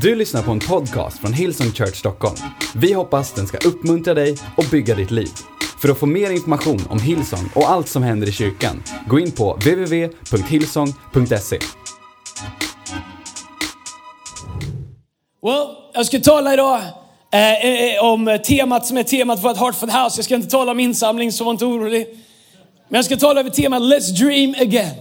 Du lyssnar på en podcast från Hillsong Church Stockholm. Vi hoppas den ska uppmuntra dig och bygga ditt liv. För att få mer information om Hillsong och allt som händer i kyrkan, gå in på www.hillsong.se. Well, jag ska tala idag eh, eh, eh, om temat som är temat för ett Heartful House. Jag ska inte tala om insamling, så var inte orolig. Men jag ska tala över temat Let's Dream Again.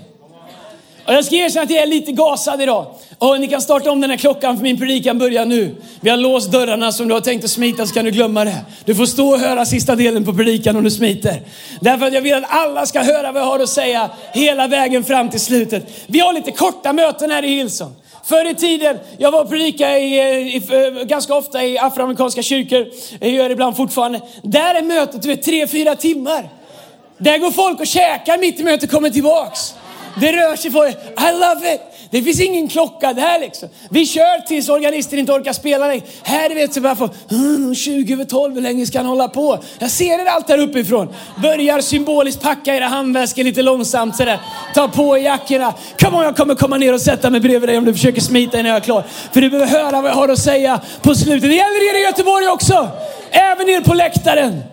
Och jag ska erkänna att jag är lite gasad idag. Och ni kan starta om den här klockan för min predikan börjar nu. Vi har låst dörrarna så om du har tänkt att smita så kan du glömma det. Du får stå och höra sista delen på predikan om du smiter. Därför att jag vill att alla ska höra vad jag har att säga hela vägen fram till slutet. Vi har lite korta möten här i Hillsong. Förr i tiden, jag var och predikade i, i, ganska ofta i afroamerikanska kyrkor. Jag gör det ibland fortfarande. Där är mötet, du vet, tre, fyra timmar. Där går folk och käkar mitt i mötet och kommer tillbaks. Det rör sig folk. I love it. Det finns ingen klocka där liksom. Vi kör tills organisten inte orkar spela längre. Här vet du bara få 20 över 12, hur länge ska han hålla på? Jag ser er allt där uppifrån. Börjar symboliskt packa era handväskor lite långsamt sådär. Ta på er jackorna. Come on, jag kommer komma ner och sätta mig bredvid dig om du försöker smita innan jag är klar. För du behöver höra vad jag har att säga på slutet. Det gäller er i Göteborg också. Även er på läktaren.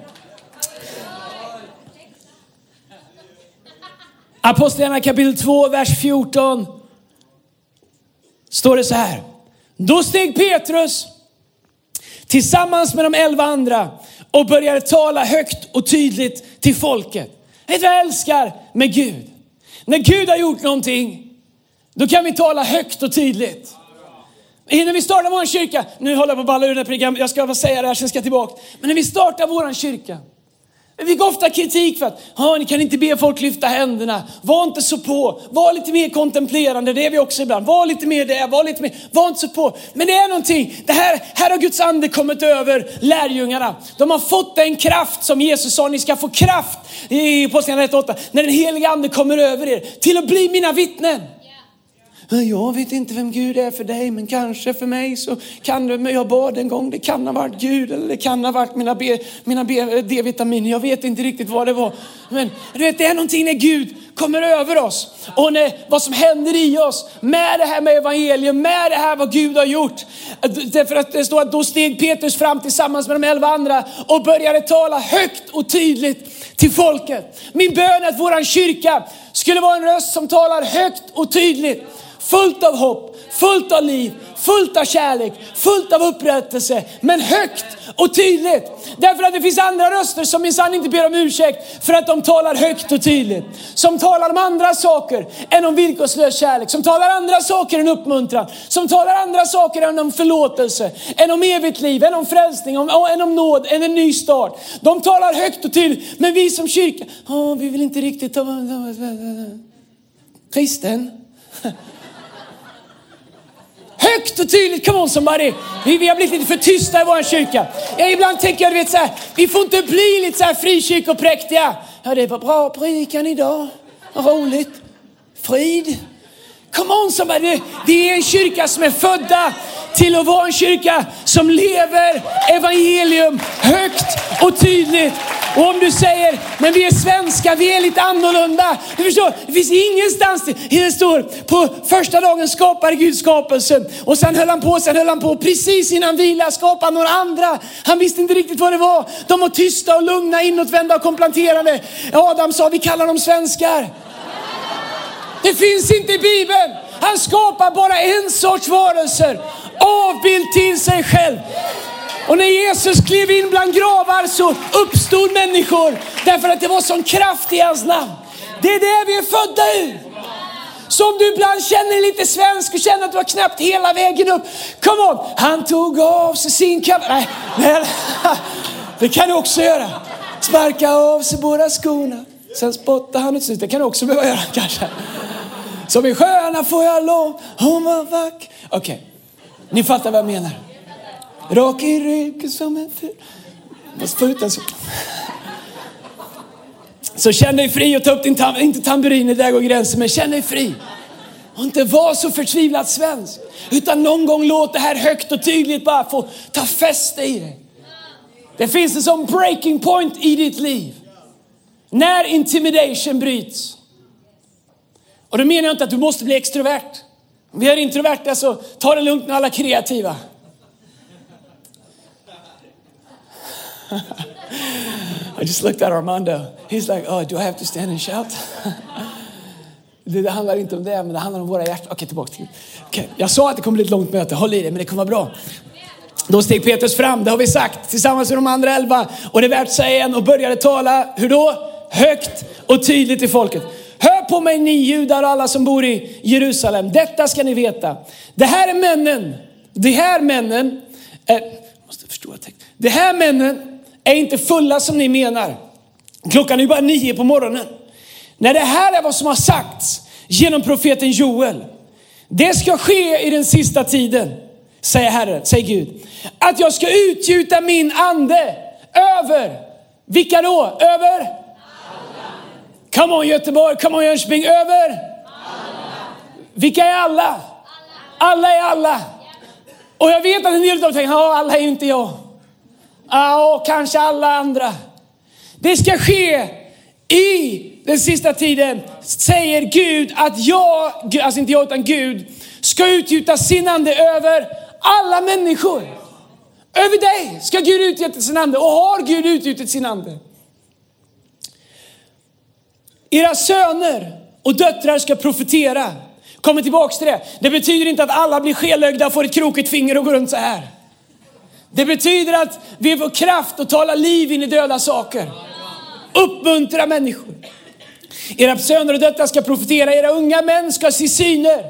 Apostlagärningarna kapitel 2, vers 14. Står det så här. Då steg Petrus tillsammans med de elva andra och började tala högt och tydligt till folket. Vet du vad jag älskar med Gud? När Gud har gjort någonting, då kan vi tala högt och tydligt. Innan vi startar vår kyrka, nu håller jag på att balla ur den här jag ska bara säga det här, sen ska jag tillbaka. Men när vi startar vår kyrka, vi fick ofta kritik för att ni kan inte be folk lyfta händerna. Var inte så på. Var lite mer kontemplerande. Det är vi också ibland. Var lite mer det. Var lite mer. Var inte så på. Men det är någonting. Det här, här har Guds ande kommit över lärjungarna. De har fått den kraft som Jesus sa. Ni ska få kraft i Apostlagärningarna 1.8. När den heliga ande kommer över er. Till att bli mina vittnen. Jag vet inte vem Gud är för dig, men kanske för mig så kan du, men jag bad en gång, det kan ha varit Gud eller det kan ha varit mina, B, mina B, eh, D-vitaminer. Jag vet inte riktigt vad det var. Men du vet, det är någonting när Gud kommer över oss och när, vad som händer i oss med det här med evangelium, med det här vad Gud har gjort. Därför att det står att då steg Petrus fram tillsammans med de elva andra och började tala högt och tydligt till folket. Min bön är att våran kyrka skulle vara en röst som talar högt och tydligt fullt av hopp, fullt av liv, fullt av kärlek, fullt av upprättelse, men högt och tydligt. Därför att det finns andra röster som minsann inte ber om ursäkt för att de talar högt och tydligt. Som talar om andra saker än om villkorslös kärlek, som talar andra saker än uppmuntran, som talar andra saker än om förlåtelse, än om evigt liv, än om frälsning, om, än om nåd, än en ny start. De talar högt och tydligt, men vi som kyrka, oh, vi vill inte riktigt ta... Kristen? Högt och tydligt, come on somebody. Vi, vi har blivit lite för tysta i vår kyrka. Ja, ibland tänker jag, du vet så här, vi får inte bli lite så här frikyrkopräktiga. Ja, det var bra predikan idag. Vad roligt. Frid. Come on somebody. Vi är en kyrka som är födda till att vara en kyrka som lever evangelium högt och tydligt. Och om du säger, men vi är svenska, vi är lite annorlunda. Du förstår, det finns ingenstans, det står på första dagen skapade Gud skapelsen. Och sen höll han på, sen höll han på. Precis innan vila skapade några andra. Han visste inte riktigt vad det var. De var tysta och lugna, inåtvända och komplanterade. Adam sa, vi kallar dem svenskar. Det finns inte i Bibeln. Han skapar bara en sorts varelser. Avbild till sig själv. Och när Jesus klev in bland gravar så uppstod människor därför att det var sån kraft i hans namn. Det är det vi är födda ur. Så om du ibland känner dig lite svensk och känner att du har knappt hela vägen upp. Come on! Han tog av sig sin kavaj. Nej, nej, det kan du också göra. Sparka av sig båda skorna. Sen spottade han ut Det kan du också behöva göra kanske. Som i sjöarna får jag lov, hon var vacker. Okej, okay. ni fattar vad jag menar. Rak i ryggen som en ful... Måste få ut den så. Så känn dig fri och ta upp din tam inte tamburin, där går gränsen, men känn dig fri. Och inte var så förtvivlat svensk. Utan någon gång låt det här högt och tydligt bara få ta fäste i dig. Det finns en sån breaking point i ditt liv. När intimidation bryts. Och då menar jag inte att du måste bli extrovert. Om vi är introverta så ta det lugnt med alla kreativa. I just looked at Armando. He's like, oh, do I have to stand and shout? Det handlar inte om det, men det handlar om våra hjärtan. Okej, tillbaka till okay. Jag sa att det kommer bli ett långt möte, håll i det, men det kommer vara bra. Då steg Petrus fram, det har vi sagt, tillsammans med de andra elva. Och det är värt att säga igen och började tala, hur då? Högt och tydligt till folket. På mig ni judar och alla som bor i Jerusalem. Detta ska ni veta. Det här är männen, de här männen, är, måste förstå de här männen är inte fulla som ni menar. Klockan är bara nio på morgonen. När det här är vad som har sagts genom profeten Joel. Det ska ske i den sista tiden, säger Herren, säger Gud. Att jag ska utgjuta min ande över, vilka då? Över? Come on Göteborg, come on Jönköping, över? Alla. Vilka är alla? Alla, alla är alla. Och jag vet att en del av er tänker, ja alla är inte jag. Ja, kanske alla andra. Det ska ske i den sista tiden, säger Gud att jag, alltså inte jag utan Gud, ska utgjuta sin ande över alla människor. Över dig ska Gud utgjuta sin ande och har Gud utgjutit sin ande. Era söner och döttrar ska profetera. Kommer tillbaks till det. Det betyder inte att alla blir skelögda, får ett krokigt finger och går runt så här. Det betyder att vi får kraft att tala liv in i döda saker. Uppmuntra människor. Era söner och döttrar ska profetera, era unga män ska se syner.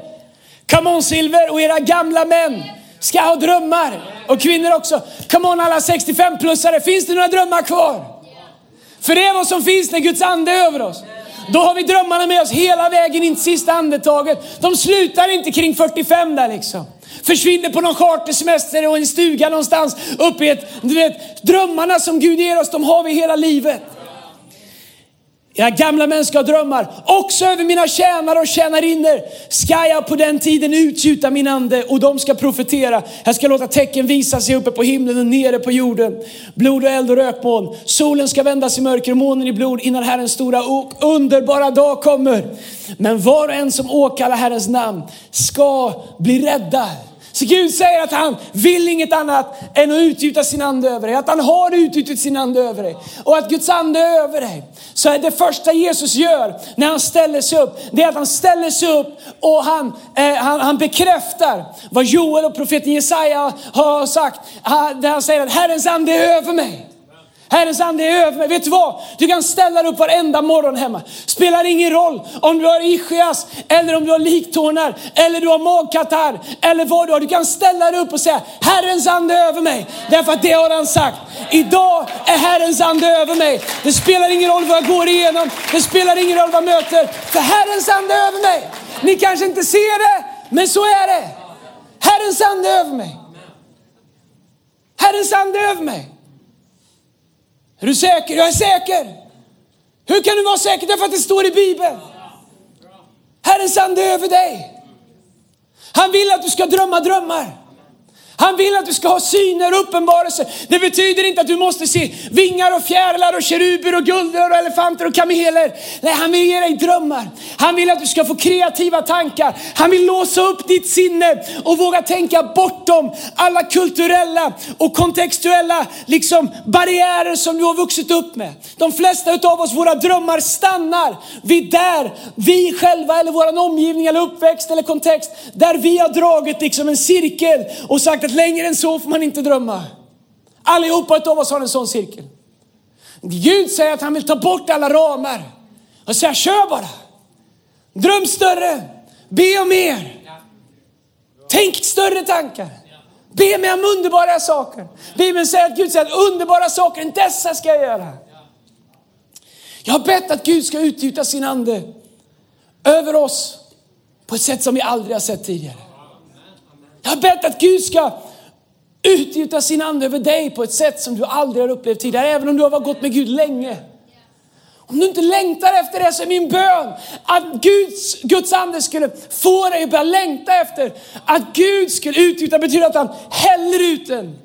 Come on Silver och era gamla män ska ha drömmar. Och kvinnor också. Come on alla 65-plussare, finns det några drömmar kvar? För det är vad som finns när Guds ande är över oss. Då har vi drömmarna med oss hela vägen in till sista andetaget. De slutar inte kring 45 där liksom. Försvinner på någon chartersemester och en stuga någonstans uppe i ett, du vet, drömmarna som Gud ger oss, de har vi hela livet. Era gamla mänskliga drömmar. Också över mina tjänare och tjänarinnor ska jag på den tiden utgjuta min ande och de ska profetera. Jag ska låta tecken visa sig uppe på himlen och nere på jorden. Blod och eld och rökmoln. Solen ska vändas i mörker och månen i blod innan Herrens stora och underbara dag kommer. Men var och en som åkallar Herrens namn ska bli räddad. Så Gud säger att han vill inget annat än att utgjuta sin ande över dig. Att han har utgjutit sin ande över dig. Och att Guds ande är över dig. Så är det första Jesus gör när han ställer sig upp, det är att han ställer sig upp och han, eh, han, han bekräftar vad Joel och profeten Jesaja har sagt. Där han säger att Herrens ande är över mig. Herrens ande är över mig. Vet du vad? Du kan ställa dig upp varenda morgon hemma. Spelar ingen roll om du har ischias eller om du har liktårnar eller du har magkatarr eller vad du har. Du kan ställa dig upp och säga Herrens ande är över mig. Därför att det har han sagt. Idag är Herrens ande över mig. Det spelar ingen roll vad jag går igenom. Det spelar ingen roll vad jag möter. För Herrens ande är över mig. Ni kanske inte ser det, men så är det. Herrens ande är över mig. Herrens ande är över mig. Är du säker? Jag är säker. Hur kan du vara säker? Därför att det står i Bibeln. Herrens ande är över dig. Han vill att du ska drömma drömmar. Han vill att du ska ha syner och uppenbarelser. Det betyder inte att du måste se vingar och fjärilar och keruber och guldrör och elefanter och kameler. Nej, han vill ge dig drömmar. Han vill att du ska få kreativa tankar. Han vill låsa upp ditt sinne och våga tänka bortom alla kulturella och kontextuella liksom, barriärer som du har vuxit upp med. De flesta av oss, våra drömmar stannar vid där vi själva eller vår omgivning eller uppväxt eller kontext, där vi har dragit liksom en cirkel och sagt att längre än så får man inte drömma. Allihopa av oss har en sån cirkel. Gud säger att han vill ta bort alla ramar och säga kör bara. Dröm större, be om mer. Tänk större tankar. Be mig om underbara saker. Bibeln säger att Gud säger att underbara saker än dessa ska jag göra. Jag har bett att Gud ska utgjuta sin ande över oss på ett sätt som vi aldrig har sett tidigare. Jag har bett att Gud ska utgjuta sin ande över dig på ett sätt som du aldrig har upplevt tidigare, även om du har gått med Gud länge. Om du inte längtar efter det så är min bön att Guds, Guds ande skulle få dig att börja längta efter att Gud skulle utgjuta, betyder att han häller ut den.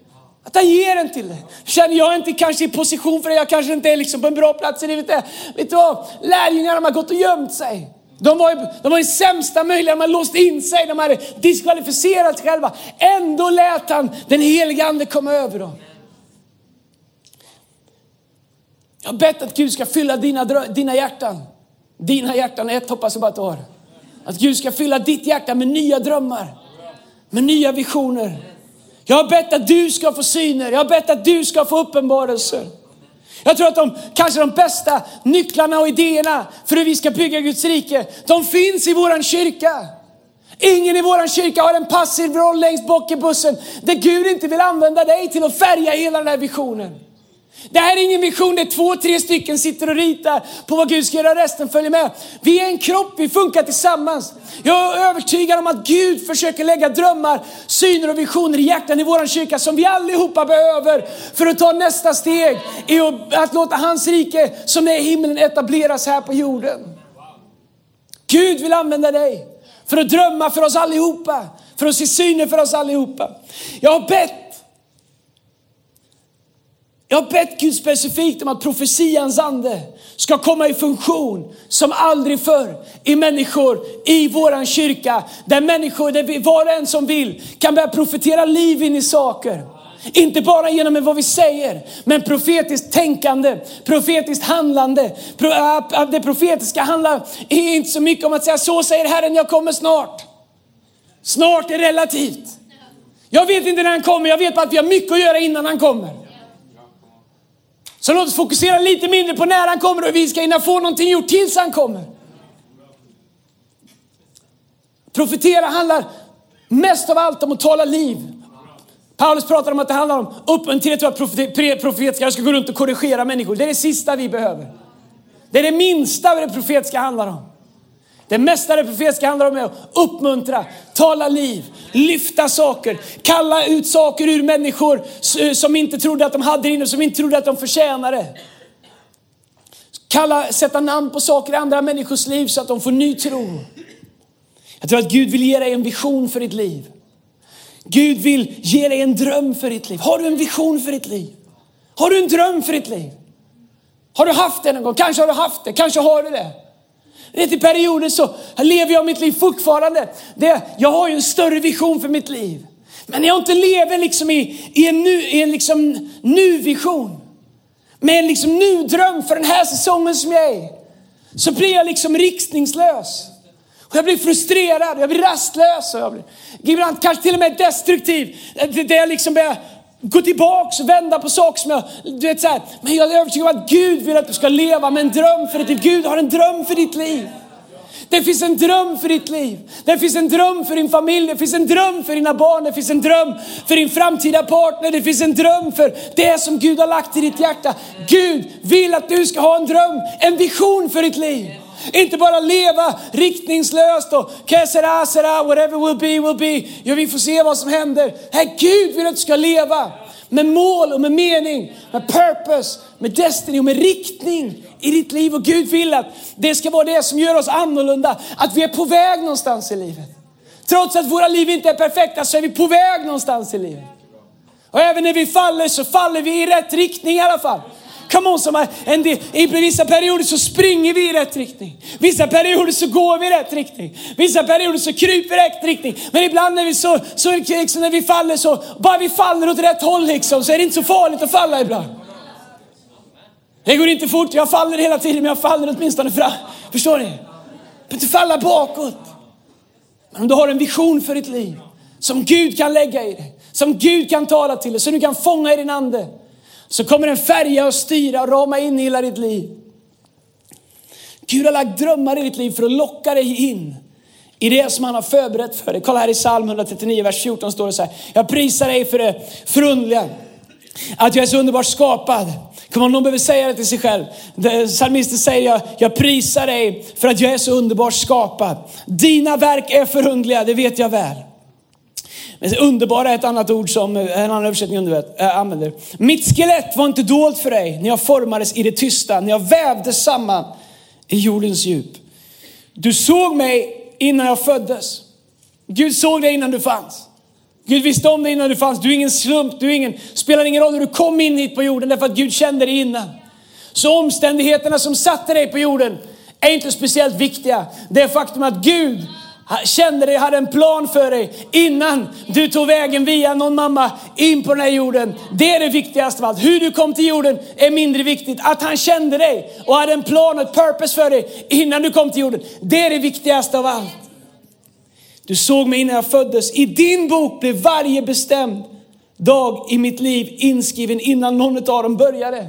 Att han ger den till dig. Känner jag inte kanske i position för det, jag kanske inte är liksom på en bra plats i livet. Vet du vad? Lärjungarna har gått och gömt sig. De var, i- de var i sämsta möjliga, de hade låst in sig, de hade diskvalificerat sig själva. Ändå lät han den helige ande komma över dem. Jag har bett att Gud ska fylla dina, dina hjärtan. Dina hjärtan, ett hoppas jag bara att du har. Att Gud ska fylla ditt hjärta med nya drömmar, med nya visioner. Jag har bett att du ska få syner, jag har bett att du ska få uppenbarelser. Jag tror att de, kanske de bästa nycklarna och idéerna för hur vi ska bygga Guds rike, de finns i våran kyrka. Ingen i våran kyrka har en passiv roll längst bak i bussen där Gud inte vill använda dig till att färga hela den här visionen. Det här är ingen vision där två, tre stycken sitter och ritar på vad Gud ska göra, resten följer med. Vi är en kropp, vi funkar tillsammans. Jag är övertygad om att Gud försöker lägga drömmar, syner och visioner i hjärtan i våran kyrka som vi allihopa behöver för att ta nästa steg i att- att låta hans rike som är i himlen etableras här på jorden. Gud vill använda dig för att drömma för oss allihopa, för att se syner för oss allihopa. Jag har bett jag har bett Gud specifikt om att profetians ande ska komma i funktion som aldrig förr i människor i våran kyrka. Där människor, där vi, var och en som vill, kan börja profetera liv in i saker. Inte bara genom vad vi säger, men profetiskt tänkande, profetiskt handlande. Äh, äh, det profetiska handlar inte så mycket om att säga så säger Herren, jag kommer snart. Snart är relativt. Jag vet inte när han kommer, jag vet bara att vi har mycket att göra innan han kommer. Så låt oss fokusera lite mindre på när han kommer och vi ska hinna få någonting gjort tills han kommer. Profetera handlar mest av allt om att tala liv. Paulus pratar om att det handlar om uppmuntran till att profetiska ska gå runt och korrigera människor. Det är det sista vi behöver. Det är det minsta det profetiska handlar om. Det mesta det profetiska handlar om är att uppmuntra, tala liv, lyfta saker, kalla ut saker ur människor eh, som inte trodde att de hade det inne, som inte trodde att de förtjänade. Kalla, sätta namn på saker i andra människors liv så att de får ny tro. Jag tror att Gud vill ge dig en vision för ditt liv. Gud vill ge dig en dröm för ditt liv. Har du en vision för ditt liv? Har du en dröm för ditt liv? Har du haft det någon gång? Kanske har du haft det, kanske har du det. Vet, I perioder så lever jag mitt liv fortfarande. Det, jag har ju en större vision för mitt liv. Men när jag inte lever liksom i, i en, nu, i en liksom nu-vision, med en liksom nu-dröm för den här säsongen som jag är i, så blir jag liksom riktningslös. Och jag blir frustrerad, jag blir rastlös och jag blir ibland kanske till och med destruktiv. Där jag liksom börjar gå tillbaks och vända på saker som jag, du vet så här. Men jag är övertygad om att Gud vill att du ska leva med en dröm för ditt liv. Gud har en dröm för ditt liv. Det finns en dröm för ditt liv. Det finns en dröm för din familj. Det finns en dröm för dina barn. Det finns en dröm för din framtida partner. Det finns en dröm för det som Gud har lagt i ditt hjärta. Gud vill att du ska ha en dröm, en vision för ditt liv. Inte bara leva riktningslöst och kesera, sera, whatever will be, will be. Ja, vi får se vad som händer. Herre Gud vill att du ska leva med mål och med mening, med purpose, med destiny och med riktning i ditt liv. Och Gud vill att det ska vara det som gör oss annorlunda. Att vi är på väg någonstans i livet. Trots att våra liv inte är perfekta så är vi på väg någonstans i livet. Och även när vi faller så faller vi i rätt riktning i alla fall. Come on, som en del, I vissa perioder så springer vi i rätt riktning. Vissa perioder så går vi i rätt riktning. Vissa perioder så kryper vi i rätt riktning. Men ibland när vi, så, så liksom när vi faller så, bara vi faller åt rätt håll liksom, så är det inte så farligt att falla ibland. Det går inte fort, jag faller hela tiden men jag faller åtminstone fram. Förstår ni? Men inte falla bakåt. Men om du har en vision för ditt liv som Gud kan lägga i dig, som Gud kan tala till dig, som du kan fånga i din ande, så kommer den färga och styra och rama in hela ditt liv. Gud har lagt drömmar i ditt liv för att locka dig in i det som han har förberett för dig. Kolla här i psalm 139, vers 14 står det så här. Jag prisar dig för det förundliga, att jag är så underbart skapad. Kommer någon behöver säga det till sig själv. Psalmisten säger jag, jag prisar dig för att jag är så underbart skapad. Dina verk är förundliga, det vet jag väl. Underbara är ett annat ord som eh, en annan översättning äh, använder. Mitt skelett var inte dolt för dig när jag formades i det tysta, när jag vävdes samman i jordens djup. Du såg mig innan jag föddes. Gud såg dig innan du fanns. Gud visste om dig innan du fanns. Du är ingen slump, du är ingen, spelar ingen roll hur du kom in hit på jorden därför att Gud kände dig innan. Så omständigheterna som satte dig på jorden är inte speciellt viktiga. Det faktum att Gud kände dig, hade en plan för dig innan du tog vägen via någon mamma in på den här jorden. Det är det viktigaste av allt. Hur du kom till jorden är mindre viktigt. Att han kände dig och hade en plan och ett purpose för dig innan du kom till jorden. Det är det viktigaste av allt. Du såg mig innan jag föddes. I din bok blev varje bestämd dag i mitt liv inskriven innan någon av dem började.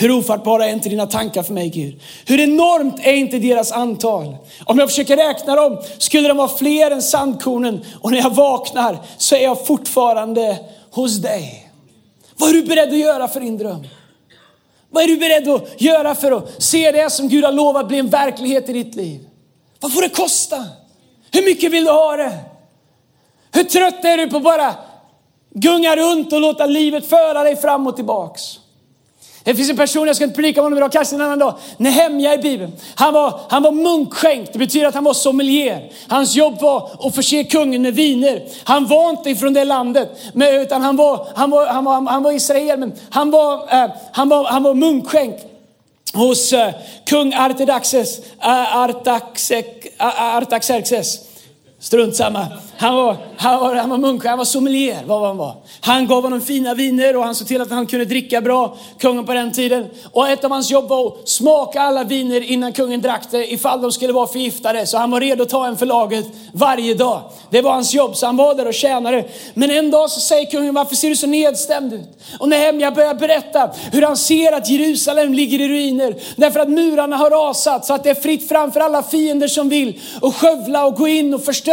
Hur ofattbara är inte dina tankar för mig Gud? Hur enormt är inte deras antal? Om jag försöker räkna dem skulle de vara fler än sandkornen och när jag vaknar så är jag fortfarande hos dig. Vad är du beredd att göra för din dröm? Vad är du beredd att göra för att se det som Gud har lovat bli en verklighet i ditt liv? Vad får det kosta? Hur mycket vill du ha det? Hur trött är du på bara gunga runt och låta livet föra dig fram och tillbaks? Det finns en person, jag ska inte predika om honom idag, kanske en annan dag. Nehemja i Bibeln. Han var, han var munkskänkt, det betyder att han var sommelier. Hans jobb var att förse kungen med viner. Han var inte ifrån det landet, men, utan han var, han var, han var, han var israel, men han var, eh, han var, han var munkskänkt hos eh, kung Artaxerxes. Eh, Artaxerxes. Eh, Strunt samma. Han var, han var, han var munk, han var sommelier, vad han var. Han gav honom fina viner och han såg till att han kunde dricka bra, kungen på den tiden. Och ett av hans jobb var att smaka alla viner innan kungen drack det ifall de skulle vara förgiftade. Så han var redo att ta en för laget varje dag. Det var hans jobb, så han var där och tjänade. Men en dag så säger kungen, varför ser du så nedstämd ut? Och Nehemja börjar berätta hur han ser att Jerusalem ligger i ruiner. Därför att murarna har rasat så att det är fritt fram för alla fiender som vill och skövla och gå in och förstöra.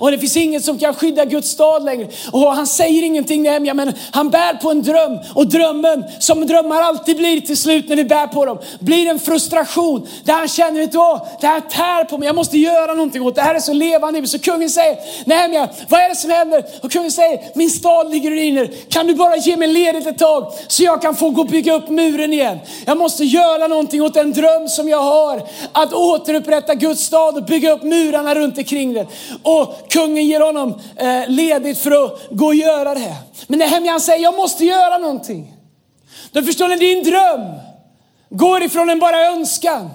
Och det finns inget som kan skydda Guds stad längre. Och han säger ingenting Nehemja, men han bär på en dröm. Och drömmen, som drömmar alltid blir till slut när vi bär på dem, blir en frustration. Där han känner, vet du vad? det här tär på mig, jag måste göra någonting åt det. här är så levande. Så kungen säger, Nehemja, vad är det som händer? Och kungen säger, min stad ligger i ruiner. Kan du bara ge mig ledigt ett tag så jag kan få gå och bygga upp muren igen? Jag måste göra någonting åt den dröm som jag har. Att återupprätta Guds stad och bygga upp murarna runt omkring den. Och kungen ger honom eh, ledigt för att gå och göra det. Men Nehemja säger, jag måste göra någonting. Då förstår ni, din dröm går ifrån en bara önskan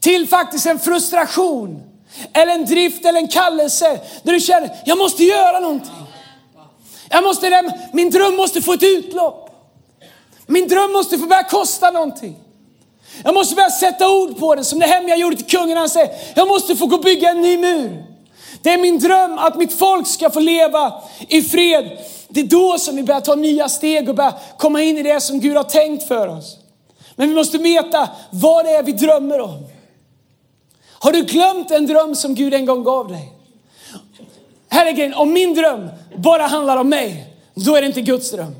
till faktiskt en frustration eller en drift eller en kallelse där du känner, jag måste göra någonting. Jag måste, min dröm måste få ett utlopp. Min dröm måste få börja kosta någonting. Jag måste börja sätta ord på det som det Nehemja gjorde till kungen. Han säger, jag måste få gå och bygga en ny mur. Det är min dröm att mitt folk ska få leva i fred. Det är då som vi börjar ta nya steg och börjar komma in i det som Gud har tänkt för oss. Men vi måste veta vad det är vi drömmer om. Har du glömt en dröm som Gud en gång gav dig? Här är grejen, om min dröm bara handlar om mig, då är det inte Guds dröm.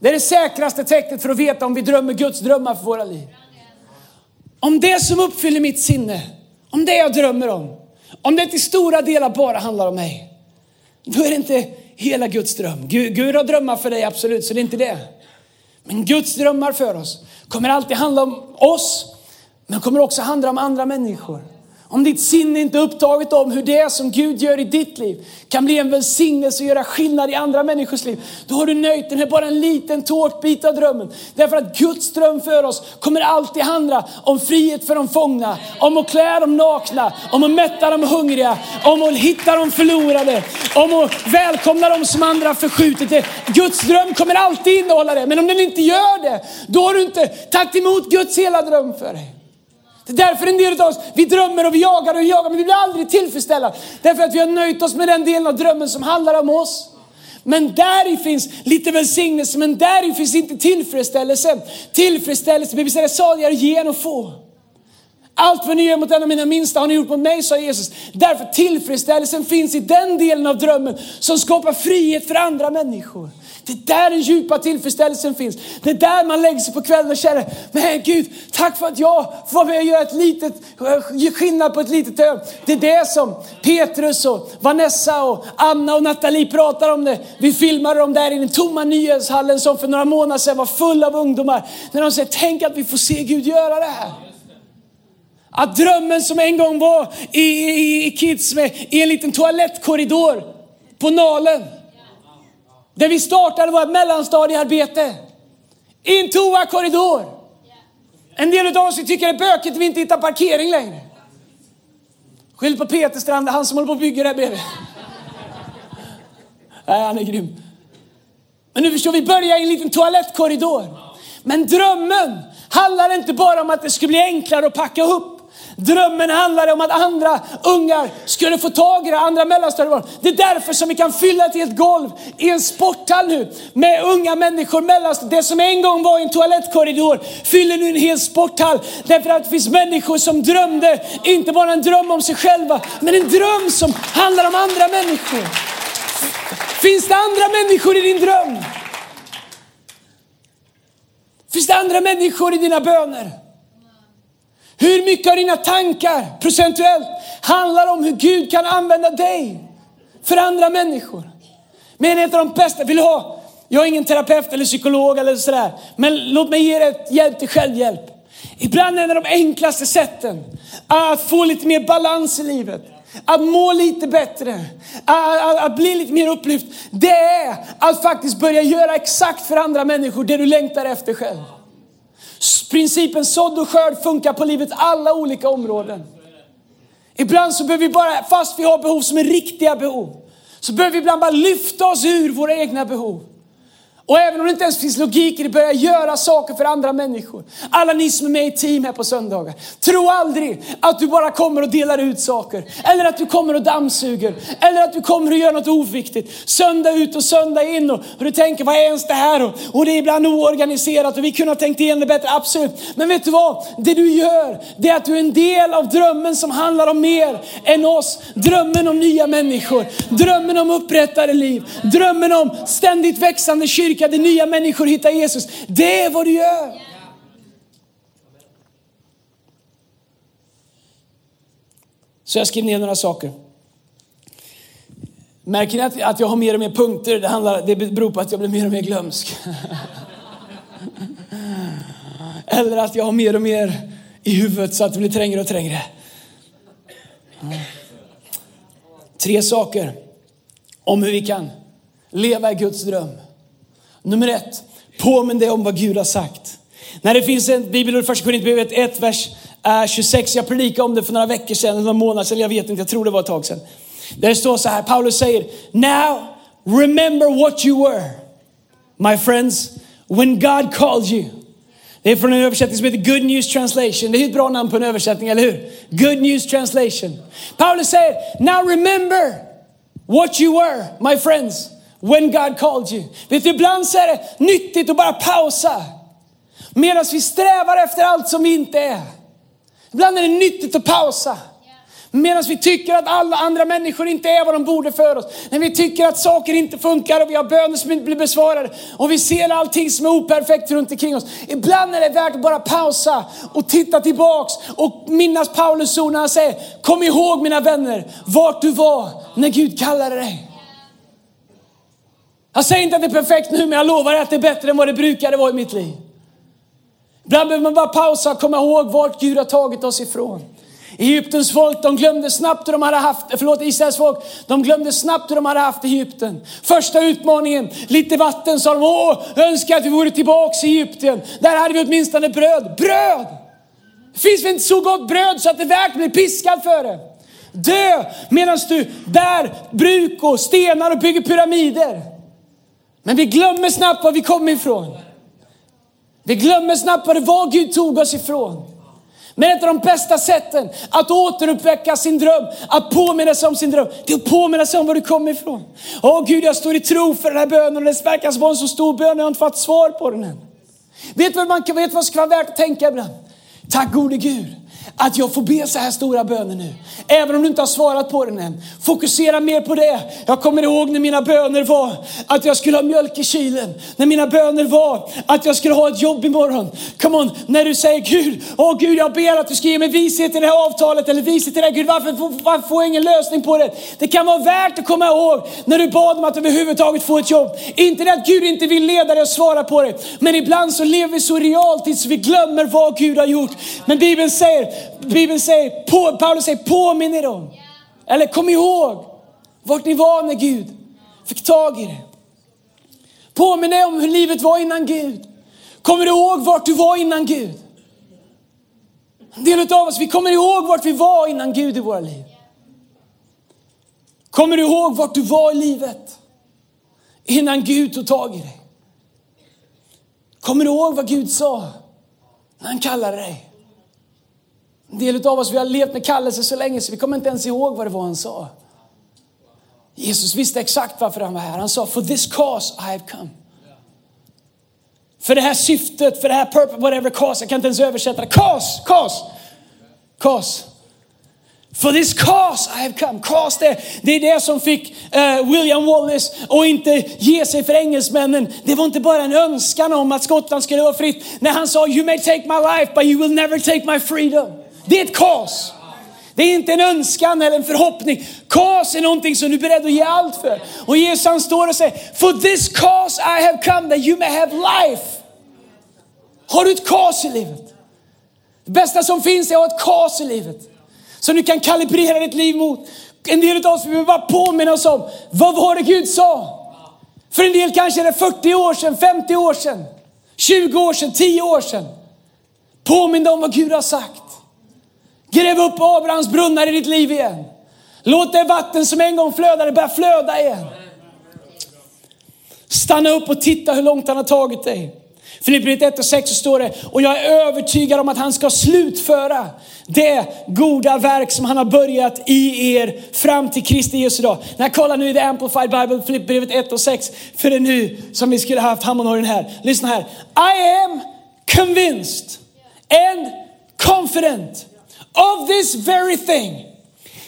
Det är det säkraste tecknet för att veta om vi drömmer Guds drömmar för våra liv. Om det som uppfyller mitt sinne, om det jag drömmer om, om det till stora delar bara handlar om mig, då är det inte hela Guds dröm. Gud, Gud har drömmar för dig, absolut, så det är inte det. Men Guds drömmar för oss kommer alltid handla om oss, men kommer också handla om andra människor. Om ditt sinne inte är upptaget om hur det som Gud gör i ditt liv kan bli en välsignelse och göra skillnad i andra människors liv. Då har du nöjt dig med bara en liten tårtbit av drömmen. Därför att Guds dröm för oss kommer alltid handla om frihet för de fångna, om att klä de nakna, om att mätta de hungriga, om att hitta de förlorade, om att välkomna de som andra förskjutit det. Guds dröm kommer alltid innehålla det. Men om den inte gör det, då har du inte tagit emot Guds hela dröm för dig. Det är därför en del av oss, vi drömmer och vi jagar och jagar men vi blir aldrig tillfredsställda. Därför att vi har nöjt oss med den delen av drömmen som handlar om oss. Men där i finns lite välsignelse, men där i finns inte tillfredsställelse. Tillfredsställelse, Bibeln säger saligare ge än att få. Allt vad ni gör mot en av mina minsta har ni gjort mot mig, sa Jesus. Därför tillfredsställelsen finns i den delen av drömmen som skapar frihet för andra människor. Det är där den djupa tillfredsställelsen finns. Det är där man lägger sig på kvällen och känner, men Gud, tack för att jag får vara med och göra ett litet, eh, skillnad på ett litet ö. Det är det som Petrus och Vanessa och Anna och Nathalie pratar om det. Vi filmade dem där i den tomma nyhetshallen som för några månader sedan var full av ungdomar. När de säger, tänk att vi får se Gud göra det här. Att drömmen som en gång var i, i, i Kids med, i en liten toalettkorridor på Nalen där vi startade vårt mellanstadiearbete. I en toakorridor. En del av oss tycker det är bökigt att vi inte hittar parkering längre. Skyll på Peter Strand, han som håller på att bygga där bredvid. Nej, han är grym. Men nu förstår vi, börjar i en liten toalettkorridor. Men drömmen handlar inte bara om att det skulle bli enklare att packa upp. Drömmen handlade om att andra ungar skulle få tag i det, andra mellanstadiebarn. Det är därför som vi kan fylla ett helt golv i en sporthall nu med unga människor. Mellanstad det som en gång var en toalettkorridor fyller nu en hel sporthall. Därför att det finns människor som drömde, inte bara en dröm om sig själva, men en dröm som handlar om andra människor. Finns det andra människor i din dröm? Finns det andra människor i dina böner? Hur mycket av dina tankar procentuellt handlar om hur Gud kan använda dig för andra människor? Men ett av de bästa, vill du ha, jag är ingen terapeut eller psykolog eller sådär, men låt mig ge dig ett hjälp till självhjälp. Ibland är det de enklaste sätten att få lite mer balans i livet, att må lite bättre, att, att, att, bli lite mer upplyft. Det är att faktiskt börja göra exakt för andra människor det du längtar efter själv. Principen sådd och skörd funkar på livets alla olika områden. Ibland så behöver vi bara, fast vi har behov som är riktiga behov, så behöver vi ibland bara lyfta oss ur våra egna behov. Och även om det inte ens finns logik i det, börja göra saker för andra människor. Alla ni som är med i team här på söndagar. Tro aldrig att du bara kommer och delar ut saker. Eller att du kommer och dammsuger. Eller att du kommer och gör något oviktigt. Söndag ut och söndag in. Och, och du tänker, vad är ens det här? Och, och det är ibland oorganiserat och vi kunde ha tänkt igenom det bättre, absolut. Men vet du vad? Det du gör, det är att du är en del av drömmen som handlar om mer än oss. Drömmen om nya människor. Drömmen om upprättade liv. Drömmen om ständigt växande kyrkor kyrka där nya människor hittar Jesus. Det är vad du gör. Så jag skrev ner några saker. Märker ni att, jag har mer och mer punkter? Det, handlar, det beror på att jag blir mer och mer glömsk. Eller att jag har mer och mer i huvudet så att det blir trängre och trängre. Tre saker om hur vi kan leva i Guds dröm. Nummer ett, påminn dig om vad Gud har sagt. När det finns en bibelord, första Korinthierbrevet 1, vers eh, 26. Jag predikade om det för några veckor sedan, några månader sedan, jag vet inte, jag tror det var ett tag sedan. Där det står så här, Paulus säger, Now remember what you were, my friends, when God called you. Det är från en översättning som heter Good News Translation. Det är ett bra namn på en översättning, eller hur? Good News Translation. Paulus säger, Now remember what you were, my friends. When God called you. Vet du, ibland så är det nyttigt att bara pausa. Medan vi strävar efter allt som vi inte är. Ibland är det nyttigt att pausa. Medan vi tycker att alla andra människor inte är vad de borde för oss. När vi tycker att saker inte funkar och vi har böner som inte blir besvarade. Och vi ser allting som är operfekt runt omkring oss. Ibland är det värt att bara pausa och titta tillbaks och minnas Paulus ord när han säger, kom ihåg mina vänner, vart du var när Gud kallade dig. Jag säger inte att det är perfekt nu, men jag lovar att det är bättre än vad det brukade vara i mitt liv. Ibland behöver man bara pausa och komma ihåg vart Gud har tagit oss ifrån. Egyptens folk, de glömde snabbt hur de hade haft, förlåt Israels folk, de glömde snabbt hur de hade haft Egypten. Första utmaningen, lite vatten sa de, åh, önskar att vi vore tillbaks i Egypten. Där hade vi åtminstone bröd. Bröd! Det finns väl inte så gott bröd så att det är värt att bli piskad för det. Dö medan du bär bruk och stenar och bygger pyramider. Men vi glömmer snabbt var vi kom ifrån. Vi glömmer snabbt vad det var Gud tog oss ifrån. Men ett av de bästa sätten att återuppväcka sin dröm, att påminna sig om sin dröm, det är att påminna sig om var du kommer ifrån. Åh Gud, jag står i tro för den här bönen och det verkar som en så stor bön jag har inte fått svar på den än. Vet du vad, man, vet vad som ska vara värt att tänka ibland? Tack gode Gud att jag får be så här stora böner nu. Även om du inte har svarat på den än. Fokusera mer på det. Jag kommer ihåg när mina böner var att jag skulle ha mjölk i kylen. När mina böner var att jag skulle ha ett jobb imorgon. Come on, när du säger Gud, åh Gud jag ber att du ska ge mig vishet i det här avtalet eller vishet i det här. Gud varför, varför får jag ingen lösning på det? Det kan vara värt att komma ihåg när du bad om att överhuvudtaget få ett jobb. Inte det att Gud inte vill leda dig och svara på det. Men ibland så lever vi så realtid så vi glömmer vad Gud har gjort. Men Bibeln säger Bibeln säger, på, Paulus säger påminn er om. Eller kom ihåg vart ni var när Gud fick tag i det. Påminn dig om hur livet var innan Gud. Kommer du ihåg vart du var innan Gud? En del av oss, vi kommer ihåg vart vi var innan Gud i våra liv. Kommer du ihåg vart du var i livet? Innan Gud tog tag i dig. Kommer du ihåg vad Gud sa när han kallade dig? En del av oss vi har levt med kallelse så länge så vi kommer inte ens ihåg vad det var han sa. Jesus visste exakt varför han var här. Han sa, for this cause I have come. För det här syftet, för det här purpose, whatever cause, jag kan inte ens översätta det. Cause, cause, cause. For this cause I have come. Cause det, det är det som fick uh, William Wallace att inte ge sig för engelsmännen. Det var inte bara en önskan om att Skottland skulle vara fritt. När han sa you may take my life but you will never take my freedom. Det är ett kaos. Det är inte en önskan eller en förhoppning. Kaos är någonting som du är beredd att ge allt för. Och Jesus han står och säger, for this cause I have come that you may have life. Har du ett kaos i livet? Det bästa som finns är att ha ett kaos i livet. Som du kan kalibrera ditt liv mot. En del av oss behöver bara påminna oss om, vad var det Gud sa? För en del kanske är det 40 år sedan, 50 år sedan, 20 år sedan, 10 år sedan. Påminn dig om vad Gud har sagt. Gräv upp Abrahams brunnar i ditt liv igen. Låt det vatten som en gång flödade börja flöda igen. Stanna upp och titta hur långt han har tagit dig. Filipperiet 1 och 6 så står det, och jag är övertygad om att han ska slutföra det goda verk som han har börjat i er fram till Kristi Jesu dag. När jag kollar nu i The Amplified Bible, Filipperiet 1 och 6, för det är nu som vi skulle haft Hammonhorgen här. Lyssna här. I am convinced and confident of this very thing.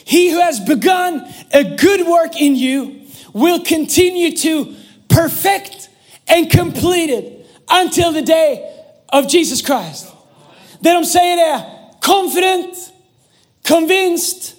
He who has begun a good work in you will continue to perfect and complete it until the day of Jesus Christ. Det de säger är confident, convinced,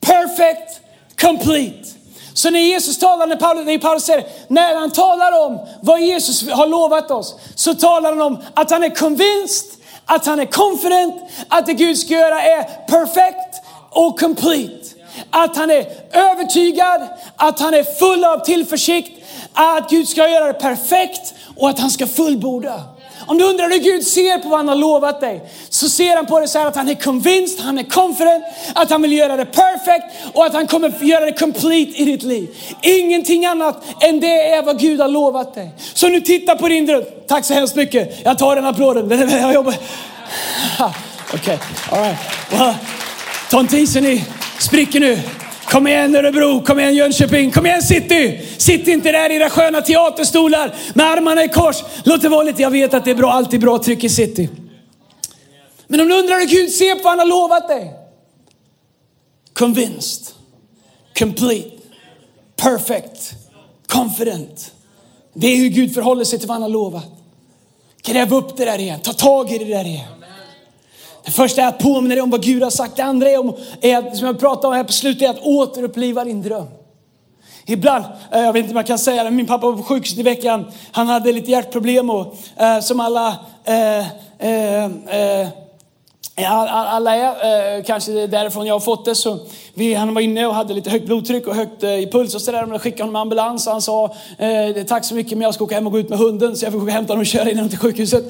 perfect, complete. Så när Jesus talar, när Paulus, när Paulus säger, när han talar om vad Jesus har lovat oss, så talar han om att han är convinced, att han är confident, att det Gud ska göra är perfect och complete. Att han är övertygad, att han är full av tillförsikt, att Gud ska göra det perfekt och att han ska fullborda. Om du undrar hur Gud ser på vad han har lovat dig, så ser han på det så här att han är convinced, han är confident, att han vill göra det perfect och att han kommer göra det complete i ditt liv. Ingenting annat än det är vad Gud har lovat dig. Så nu titta på din dröm. Tack så hemskt mycket. Jag tar den applåden. Jag jobbar. Okej, okay. alright. Well, ta inte i spricker nu. Kom igen Örebro, kom igen Jönköping, kom igen City! Sitt inte där i era sköna teaterstolar med armarna i kors. Låt det vara lite, jag vet att det är bra, alltid bra tryck i City. Men om du undrar hur Gud ser på vad han har lovat dig. Convinced, complete, perfect, confident. Det är hur Gud förhåller sig till vad han har lovat. Gräv upp det där igen, ta tag i det där igen. Det första är att påminna dig om vad Gud har sagt. Det andra är, om, är som jag pratade om här på slutet, är att återuppliva din dröm. Ibland, eh, jag vet inte om jag kan säga det, min pappa var på sjukhuset i veckan. Han hade lite hjärtproblem och eh, som alla eh, eh, eh alla är, eh, kanske det är därifrån jag har fått det. Så vi, han var inne och hade lite högt blodtryck och högt eh, i puls och sådär. De skickade honom med ambulans och han sa, eh, tack så mycket men jag ska åka hem och gå ut med hunden. Så jag fick åka och hämta honom och köra in honom till sjukhuset.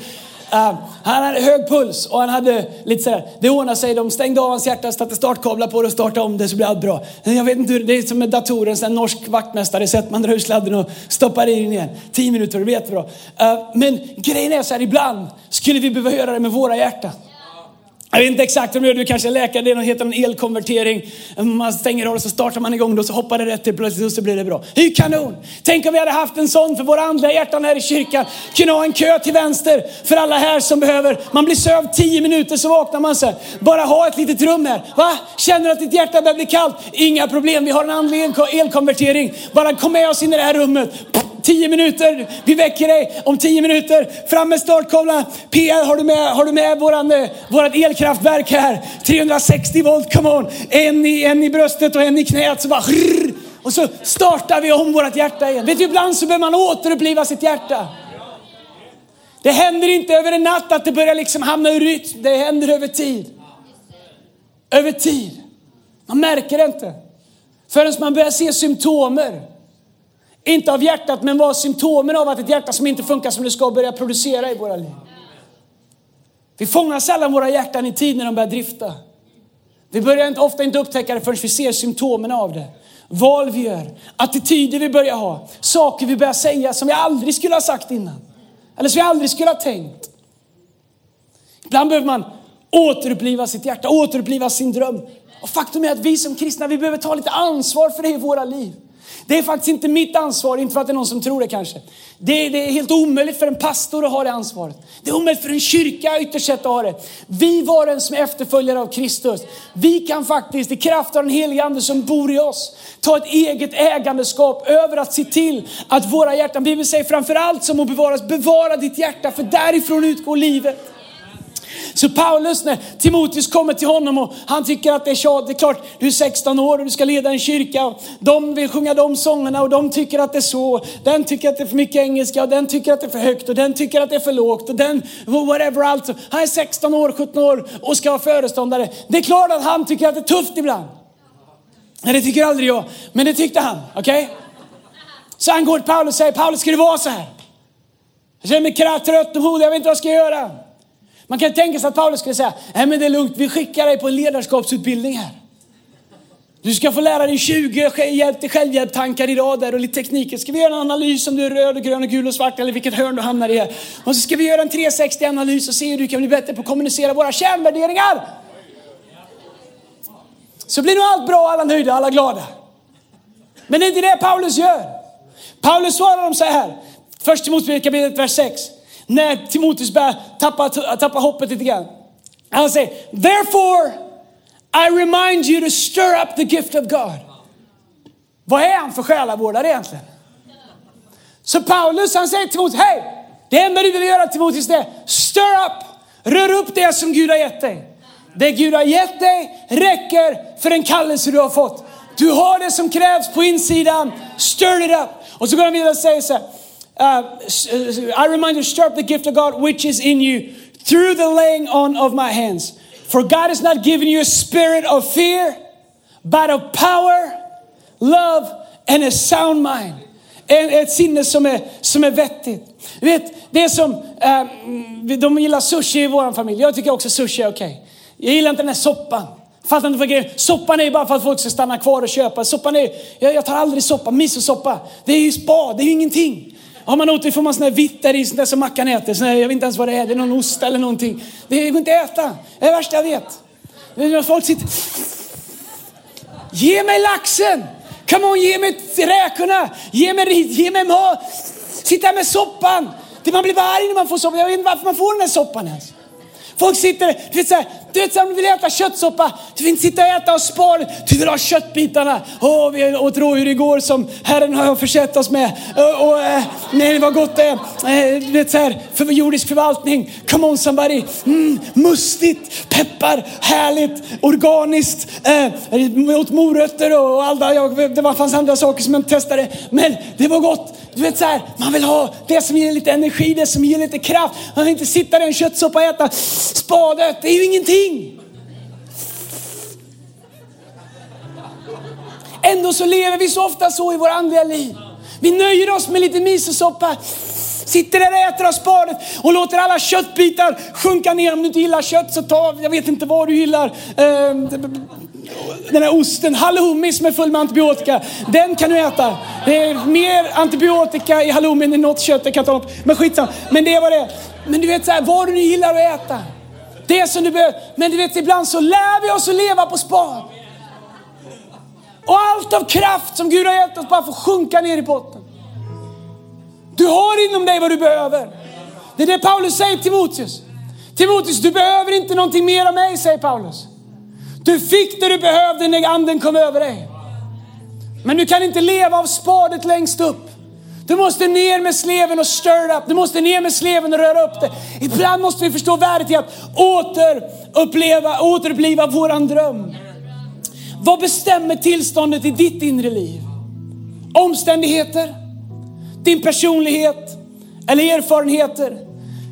Uh, han hade hög puls och han hade lite sådär, det ordnade sig. De stängde av hans hjärta, satte startkablar på det och startade om det så blev allt bra. Jag vet inte hur, det är som med datorer, en norsk vaktmästare, sett man drar ur sladden och stoppar i den igen. Tio minuter, det blir jättebra. Uh, men grejen är så här, ibland skulle vi behöva göra det med våra hjärtan. Jag vet inte exakt hur de gör, du kanske är läkare, det heter en elkonvertering. Man stänger av och så startar man igång det och så hoppar det rätt till plötsligt och så blir det bra. Det är ju kanon! Tänk om vi hade haft en sån för våra andliga hjärtan här i kyrkan. Kunna ha en kö till vänster för alla här som behöver. Man blir sövd tio minuter så vaknar man sig. Bara ha ett litet rum här. Va? Känner du att ditt hjärta börjar bli kallt? Inga problem, vi har en andlig elkonvertering. Bara kom med oss in i det här rummet. Tio minuter, vi väcker dig om tio minuter. Fram med startkablarna. PR, har du med, har du med våran, eh, vårat elkraftverk här? 360 volt, come on. En i, en i bröstet och en i knät. Så bara, och så startar vi om vårt hjärta igen. Vet du, ibland så behöver man återuppliva sitt hjärta. Det händer inte över en natt att det börjar liksom hamna ur rytm. Det händer över tid. Över tid. Man märker det inte. Förrän man börjar se symptomer. Inte av hjärtat, men vad symptomen av att ett hjärta som inte funkar som det ska börja producera i våra liv. Vi fångar sällan våra hjärtan i tid när de börjar drifta. Vi börjar inte, ofta inte upptäcka det förrän vi ser symptomen av det. Val vi gör, attityder vi börjar ha, saker vi börjar säga som vi aldrig skulle ha sagt innan. Eller som vi aldrig skulle ha tänkt. Ibland behöver man återuppliva sitt hjärta, återuppliva sin dröm. Och faktum är att vi som kristna, vi behöver ta lite ansvar för det i våra liv. Det är faktiskt inte mitt ansvar, inte för att det är någon som tror det kanske. Det, det, är helt omöjligt för en pastor att ha det ansvaret. Det är omöjligt för en kyrka ytterst sett att ha det. Vi var den som är efterföljare av Kristus. Vi kan faktiskt i kraft av den Helige ande som bor i oss ta ett eget ägandeskap över att se till att våra hjärtan, Bibeln säger framför allt som att bevaras, bevara ditt hjärta för därifrån utgår livet. Så Paulus, när Timoteus kommer till honom och han tycker att det är tjat, det är klart, du är 16 år och du ska leda en kyrka. Och de vill sjunga de sångerna och de tycker att det är så. Den tycker att det är för mycket engelska och den tycker att det är för högt och den tycker att det är för lågt och den, whatever allt. Han är 16 år, 17 år och ska vara föreståndare. Det är klart att han tycker att det är tufft ibland. Nej, det tycker aldrig jag, men det tyckte han. Okej? Okay? Så han går till Paulus och säger, Paulus ska det vara så här? Jag känner mig trött och modig, jag vet inte vad jag ska göra. Man kan tänka sig att Paulus skulle säga, nej men det är lugnt, vi skickar dig på en ledarskapsutbildning här. Du ska få lära dig 20 hjälp till självhjälptankar idag där och lite tekniker. Ska vi göra en analys om du är röd, och grön, och gul och svart eller vilket hörn du hamnar i här. Och så ska vi göra en 360 analys och se hur du kan bli bättre på att kommunicera våra kärnvärderingar. Så blir nog allt bra, alla nöjda, alla glada. Men det är inte det Paulus gör. Paulus svarar dem så här, först Timoteus kapitel vers 6 när Timoteus börjar tappa, tappa hoppet lite grann. Han säger, therefore I remind you to stir up the gift of God. Vad är han för själavårdare egentligen? Så Paulus han säger till Timoteus, hej, det enda du behöver göra Timoteus det är stir up, rör upp det som Gud har gett dig. Det Gud har gett dig räcker för den kallelse du har fått. Du har det som krävs på insidan, stir it up. Och så går han vidare och säger så här, uh, uh I remind you, stir up the gift of God which is in you through the laying on of my hands. For God has not given you a spirit of fear, but of power, love and a sound mind. Ett sinne som är, som är vettigt. vet, det är som, eh, mm, de gillar sushi i vår familj. Jag tycker också sushi är okej. Okay. Jag gillar inte den här soppan. Fattar inte vad grejen Soppan är ju bara för att folk ska stanna kvar och köpa. Soppan är, jag, jag tar aldrig soppa, misosoppa. Det är ju spa, det är ju ingenting. Har man åt det får man sån här vitt där i, sånt där som Mackan äter. Sån här, jag vet inte ens vad det är, det är någon ost eller någonting. Det går inte att äta. Det är det värsta jag vet. Folk sitter... Ge mig laxen! Come on, ge mig räkorna! Ge mig, ge mig mat! Sitta med soppan! Man blir bara arg när man får soppan. Jag vet inte varför man får den här soppan ens. Folk sitter, du vet såhär, du vet, om du vill äta köttsoppa, du vill inte sitta och äta och spara, du vill ha köttbitarna. Åh, vi åt rådjur igår som Herren har försett oss med. Och, och eh, nej, vad gott det är. Eh, du vet så här, för jordisk förvaltning. Come on somebody. Mm, mustigt, peppar, härligt, organiskt. Eh, åt morötter och och allt. det var, fanns andra saker som jag inte testade. Men det var gott. Du vet så här, man vill ha det som ger lite energi, det som ger lite kraft. Man vill inte sitta där i en köttsoppa och äta spadet. Det är ju ingenting. Ändå så lever vi så ofta så i våra andliga liv. Vi nöjer oss med lite misosoppa. Sitter där och äter av spadet och låter alla köttbitar sjunka ner. Om du inte gillar kött så ta, jag vet inte vad du gillar. Ehm, den här osten, halloumi som är full med antibiotika. Den kan du äta. Det är mer antibiotika i halloumi än i något kött jag kan ta upp. Men skitsamma. Men det är vad det är. Men du vet så här, vad du nu gillar att äta. Det som du behöver. Men du vet ibland så lär vi oss att leva på spad. Och allt av kraft som Gud har gett oss bara får sjunka ner i botten. Du har inom dig vad du behöver. Det är det Paulus säger till Timoteus. Timoteus, du behöver inte någonting mer av mig, säger Paulus. Du fick det du behövde när anden kom över dig. Men du kan inte leva av spadet längst upp. Du måste ner med sleven och stir up. Du måste ner med sleven och röra upp det. Ibland måste vi förstå värdet i att återuppleva, återuppliva våran dröm. Vad bestämmer tillståndet i ditt inre liv? Omständigheter? Din personlighet? Eller erfarenheter?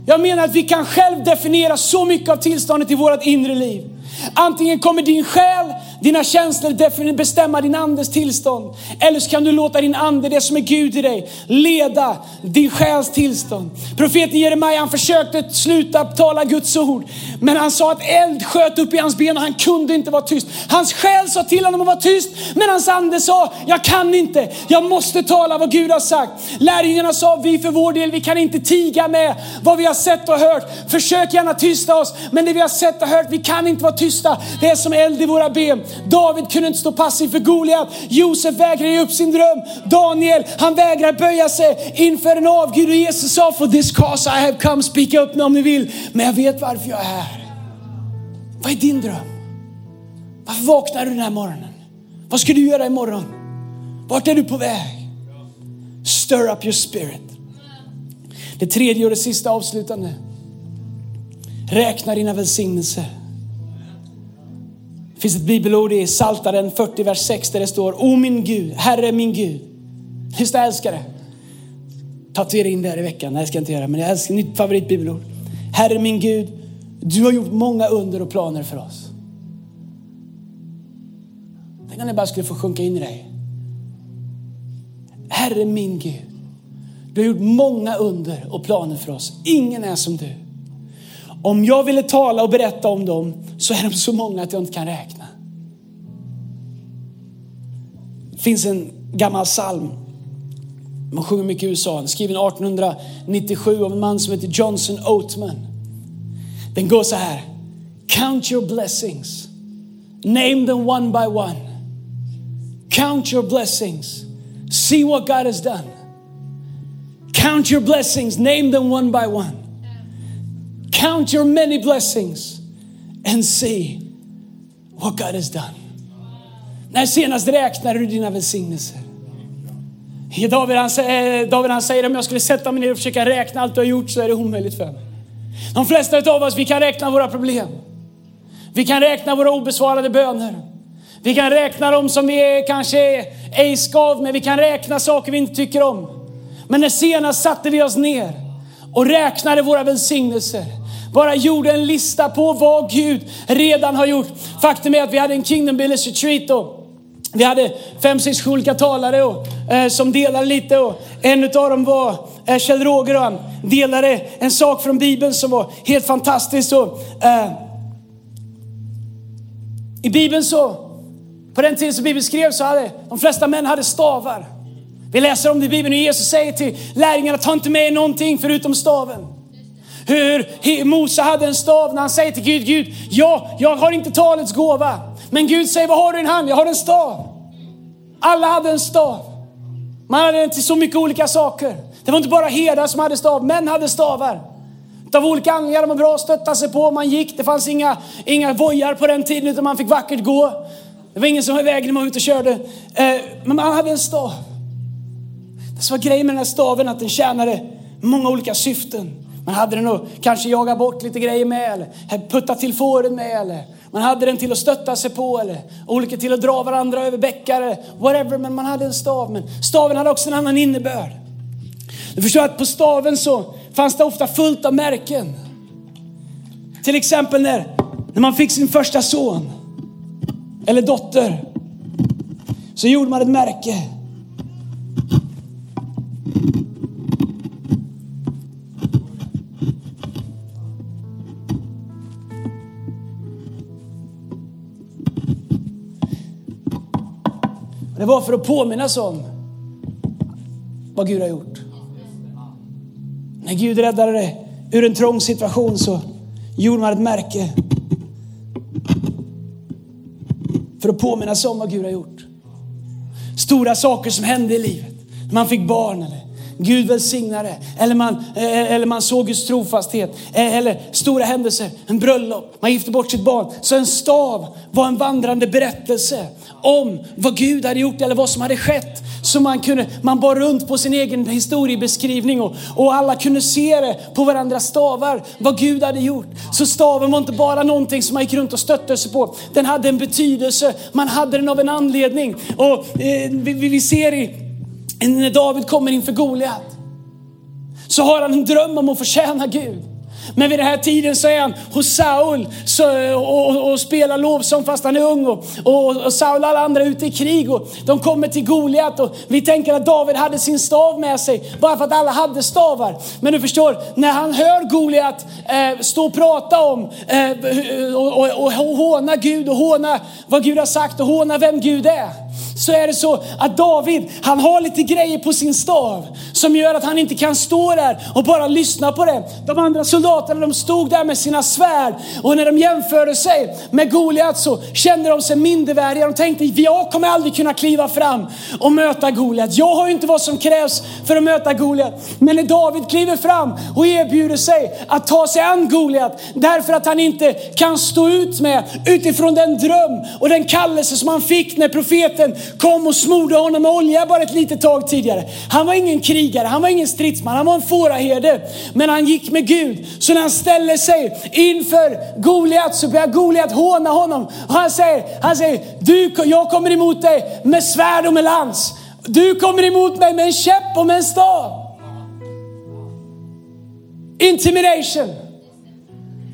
Jag menar att vi kan själv definiera så mycket av tillståndet i vårt inre liv. Antingen kommer din själ dina känslor bestämma din andes tillstånd. Eller så kan du låta din ande, det som är Gud i dig, leda din själs tillstånd. Profeten Jeremia han försökte sluta tala Guds ord. Men han sa att eld sköt upp i hans ben och han kunde inte vara tyst. Hans själ sa till honom att vara tyst, men hans ande sa, jag kan inte, jag måste tala vad Gud har sagt. Lärjungarna sa, vi för vår del, vi kan inte tiga med vad vi har sett och hört. Försök gärna tysta oss, men det vi har sett och hört, vi kan inte vara tysta. Det är som eld i våra ben. David kunde inte stå passiv för Goliat. Josef vägrar ge upp sin dröm. Daniel, han vägrar böja sig inför en avgud. Och Jesus sa, for this cause I have come, speak upp nu om ni vill. Men jag vet varför jag är här. Vad är din dröm? Varför vaknar du den här morgonen? Vad ska du göra imorgon? Vart är du på väg? Stir up your spirit. Det tredje och det sista avslutande. Räkna dina välsignelser. Det finns ett bibelord i Saltaren 40, vers 6 där det står, O min Gud, Herre min Gud. Just det, jag älskar det. Tatuera in det här i veckan. Nej, det ska jag inte göra, men jag älskar mitt favoritbibelord. Herre min Gud, du har gjort många under och planer för oss. Tänk om det bara skulle få sjunka in i dig. Herre min Gud, du har gjort många under och planer för oss. Ingen är som du. Om jag ville tala och berätta om dem så är de så många att jag inte kan räkna. Det finns en gammal psalm. Man sjunger mycket i USA. Skriven 1897 av en man som heter Johnson Oatman. Den går så här. Count your blessings. Name them one by one. Count your blessings. See what God has done. Count your blessings. Name them one by one. Count your many blessings and see what God has done. När senast räknade du dina välsignelser? David han, säger, eh, David han säger om jag skulle sätta mig ner och försöka räkna allt du har gjort så är det omöjligt för mig. De flesta av oss vi kan räkna våra problem. Vi kan räkna våra obesvarade böner. Vi kan räkna dem som vi är, kanske är ej skav med. Vi kan räkna saker vi inte tycker om. Men när senast satte vi oss ner och räknade våra välsignelser. Bara gjorde en lista på vad Gud redan har gjort. Faktum är att vi hade en Kingdom Builders Retreat då. Vi hade fem, sex olika talare och, eh, som delade lite och en av dem var eh, Kjell Roger och han delade en sak från Bibeln som var helt fantastisk. Och, eh, I Bibeln så, på den tiden som Bibeln skrevs så hade de flesta män hade stavar. Vi läser om det i Bibeln och Jesus säger till lärjungarna, ta inte med er någonting förutom staven. Hur Mose hade en stav när han säger till Gud, Gud, ja, jag har inte talets gåva. Men Gud säger, vad har du i din hand? Jag har en stav. Alla hade en stav. Man hade den till så mycket olika saker. Det var inte bara herdar som hade stav, män hade stavar. Av olika anledningar, de var bra att stötta sig på. Man gick, det fanns inga, inga vojar på den tiden utan man fick vackert gå. Det var ingen som var i vägen när man var ute och körde. Eh, men man hade en stav. Det som var grejen med den här staven att den tjänade många olika syften. Man hade den att kanske jaga bort lite grejer med eller putta till fåren med eller man hade den till att stötta sig på eller olika till att dra varandra över bäckar eller whatever. Men man hade en stav. Men staven hade också en annan innebörd. Du förstår att på staven så fanns det ofta fullt av märken. Till exempel när, när man fick sin första son eller dotter så gjorde man ett märke. Det var för att påminnas om vad Gud har gjort. När Gud räddade dig ur en trång situation så gjorde man ett märke. För att påminnas om vad Gud har gjort. Stora saker som hände i livet. när Man fick barn eller Gud välsignade. Eller man, eh, eller man såg Guds trofasthet. Eh, eller stora händelser, en bröllop, man gifte bort sitt barn. Så en stav var en vandrande berättelse om vad Gud hade gjort eller vad som hade skett. Så man, kunde, man bar runt på sin egen historiebeskrivning och, och alla kunde se det på varandras stavar, vad Gud hade gjort. Så staven var inte bara någonting som man gick runt och stötte sig på. Den hade en betydelse, man hade den av en anledning. Och eh, vi, vi ser i, när David kommer inför Goliat så har han en dröm om att förtjäna Gud. Men vid den här tiden så är han hos Saul så, och, och, och spelar lovsång fast han är ung. Och, och, och Saul och alla andra är ute i krig och de kommer till Goliat och vi tänker att David hade sin stav med sig bara för att alla hade stavar. Men du förstår, när han hör Goliat eh, stå och prata om eh, och, och, och, och håna Gud och håna vad Gud har sagt och håna vem Gud är så är det så att David, han har lite grejer på sin stav som gör att han inte kan stå där och bara lyssna på det. De andra soldaterna de stod där med sina svärd och när de jämförde sig med Goliat så kände de sig mindervärdiga. De tänkte, jag kommer aldrig kunna kliva fram och möta Goliat. Jag har ju inte vad som krävs för att möta Goliat. Men när David kliver fram och erbjuder sig att ta sig an Goliat därför att han inte kan stå ut med utifrån den dröm och den kallelse som han fick när profeten kom och smorde honom med olja bara ett litet tag tidigare. Han var ingen krigare, han var ingen stridsman, han var en fåraherde. Men han gick med Gud. Så när han ställer sig inför Goliat så börjar Goliat håna honom. Och han säger, han säger du, jag kommer emot dig med svärd och med lans. Du kommer emot mig med en käpp och med en stav. Intimidation.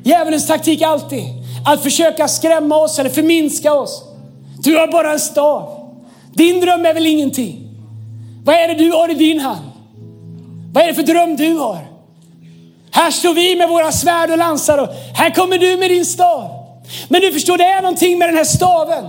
Djävulens taktik alltid att försöka skrämma oss eller förminska oss. Du har bara en stav. Din dröm är väl ingenting? Vad är det du har i din hand? Vad är det för dröm du har? Här står vi med våra svärd och lansar och här kommer du med din stav. Men du förstår, det är någonting med den här staven.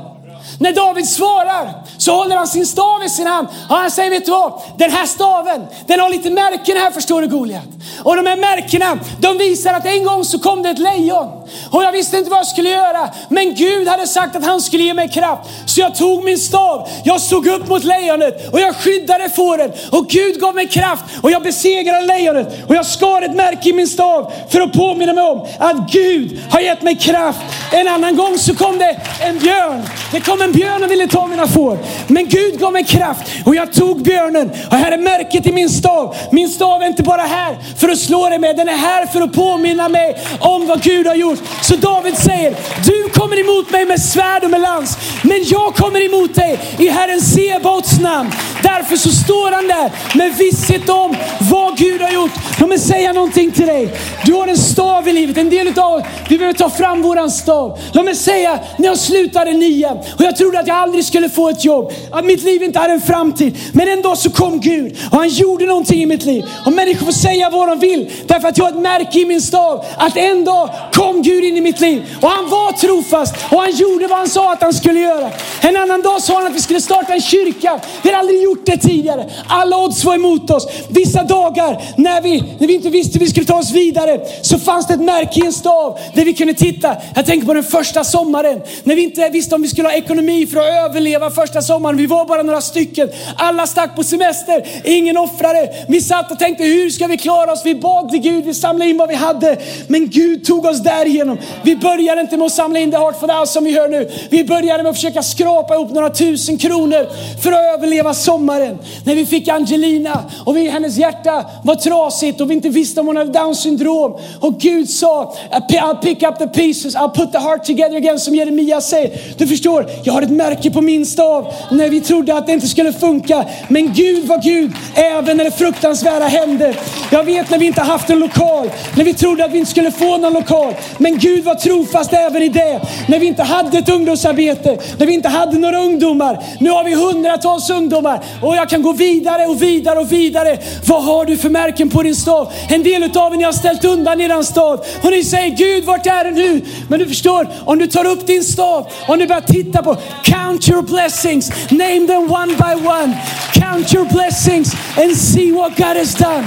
När David svarar så håller han sin stav i sin hand och han säger, vet du vad? Den här staven, den har lite märken här förstår du Goliat. Och de här märkena, de visar att en gång så kom det ett lejon. Och jag visste inte vad jag skulle göra. Men Gud hade sagt att han skulle ge mig kraft. Så jag tog min stav, jag såg upp mot lejonet och jag skyddade fåren. Och Gud gav mig kraft och jag besegrade lejonet. Och jag skar ett märke i min stav för att påminna mig om att Gud har gett mig kraft. En annan gång så kom det en björn. Det kom men björnen ville ta mina får. Men Gud gav mig kraft och jag tog björnen. Och här är märket i min stav. Min stav är inte bara här för att slå dig med. Den är här för att påminna mig om vad Gud har gjort. Så David säger, du kommer emot mig med svärd och med lans. Men jag kommer emot dig i Herren Sebaots namn. Därför så står han där med visshet om vad Gud har gjort. Låt mig säga någonting till dig. Du har en stav i livet. En del av oss, vi behöver ta fram våran stav. Låt mig säga, när jag slutade nian och jag trodde att jag aldrig skulle få ett jobb. Att mitt liv inte hade en framtid. Men en dag så kom Gud och han gjorde någonting i mitt liv. Och människor får säga vad de vill. Därför att jag har ett märke i min stav. Att en dag kom Gud in i mitt liv. Och han var trofast och han gjorde vad han sa att han skulle göra. En annan dag sa han att vi skulle starta en kyrka. Vi hade aldrig gjort det tidigare. Alla odds var emot oss. Vissa dagar när vi, när vi inte visste hur vi skulle ta oss vidare så fanns det ett märke i en stav där vi kunde titta. Jag tänker på den första sommaren när vi inte visste om vi skulle ha ekonomi för att överleva första sommaren. Vi var bara några stycken. Alla stack på semester. Ingen offrade. Vi satt och tänkte hur ska vi klara oss? Vi bad till Gud. Vi samlade in vad vi hade. Men Gud tog oss därigenom. Vi började inte med att samla in the heart for the house som vi hör nu. Vi började med att försöka skrapa ihop några tusen kronor för att överleva sommaren. När vi fick Angelina och vi, hennes hjärta var trasigt och vi inte visste om hon hade down syndrom. Och Gud sa, I'll pick up the pieces, I'll put the heart together again som Jeremia säger. Du förstår, jag har ett märke på min stav när vi trodde att det inte skulle funka. Men Gud var Gud även när det fruktansvärda hände. Jag vet när vi inte haft en lokal, när vi trodde att vi inte skulle få någon lokal. Men Gud var trofast även i det. När vi inte hade ett ungdomsarbete, när vi inte hade några ungdomar. Nu har vi hundratals ungdomar och jag kan gå vidare och vidare och vidare. Vad har du för märken på din stav? En del av er ni har ställt undan eran stav och ni säger Gud vart är den nu? Men du förstår, om du tar upp din stav om du börjar titta på count your blessings, name them one by one. Count your blessings and see what God has done.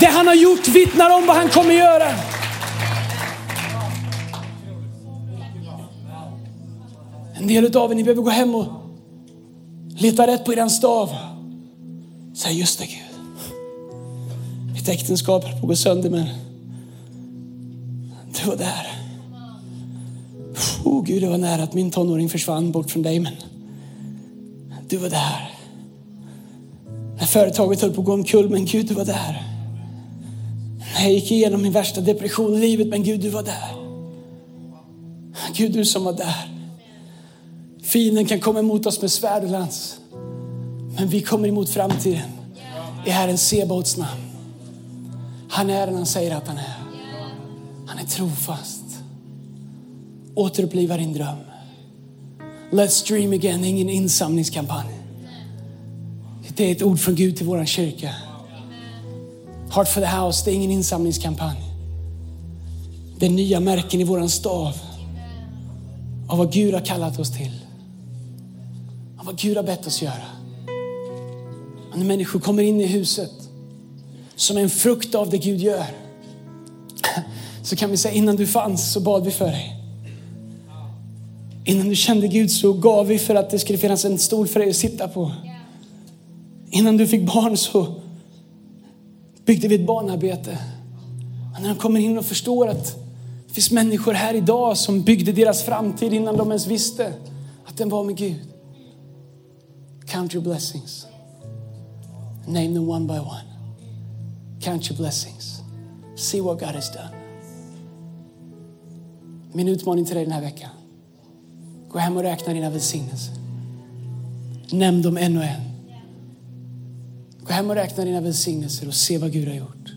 Det han har gjort vittnar om vad han kommer göra. En del av er, ni behöver gå hem och leta rätt på er stav. Säg just det Gud. Mitt äktenskap höll på att gå sönder men du var där. Oh, Gud, det var nära att min tonåring försvann bort från dig men du var där. När företaget höll på att gå omkull men Gud, du var där. När jag gick igenom min värsta depression i livet men Gud, du var där. Gud, du som var där. Fienden kan komma emot oss med svärd och lans. Men vi kommer emot framtiden i Herren Sebaots namn. Han är den han säger att han är. Han är trofast. Återuppliva din dröm. Let's dream again, ingen insamlingskampanj. Det är ett ord från Gud till vår kyrka. Heart for the house, det är ingen insamlingskampanj. Det är nya märken i våran stav av vad Gud har kallat oss till. Av vad Gud har bett oss göra. Och när människor kommer in i huset som en frukt av det Gud gör så kan vi säga innan du fanns så bad vi för dig. Innan du kände Gud så gav vi för att det skulle finnas en stol för dig att sitta på. Innan du fick barn så byggde vi ett barnarbete. Och när de kommer in och förstår att det finns människor här idag som byggde deras framtid innan de ens visste att den var med Gud. Count your blessings. Name them one by one. Count your blessings. See what God has done. Min utmaning till dig den här veckan. Gå hem och räkna dina välsignelser. Nämn dem en och en. Gå hem och räkna dina välsignelser och se vad Gud har gjort.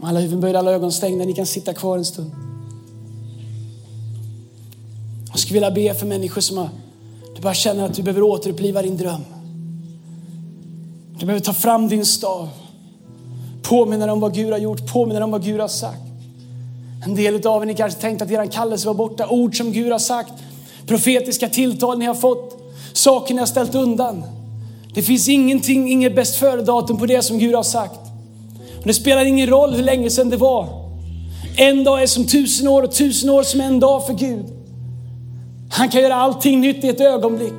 Med alla huvuden böjda, alla ögon stängda, ni kan sitta kvar en stund. Jag skulle vilja be för människor som har, du bara känner att du behöver återuppliva din dröm. Du behöver ta fram din stav. Påminna dig om vad Gud har gjort, påminna dig om vad Gud har sagt. En del av er ni kanske tänkt att er kallelse var borta. Ord som Gud har sagt, profetiska tilltal ni har fått, saker ni har ställt undan. Det finns ingenting, inget bäst före-datum på det som Gud har sagt. Och det spelar ingen roll hur länge sedan det var. En dag är som tusen år och tusen år som en dag för Gud. Han kan göra allting nytt i ett ögonblick.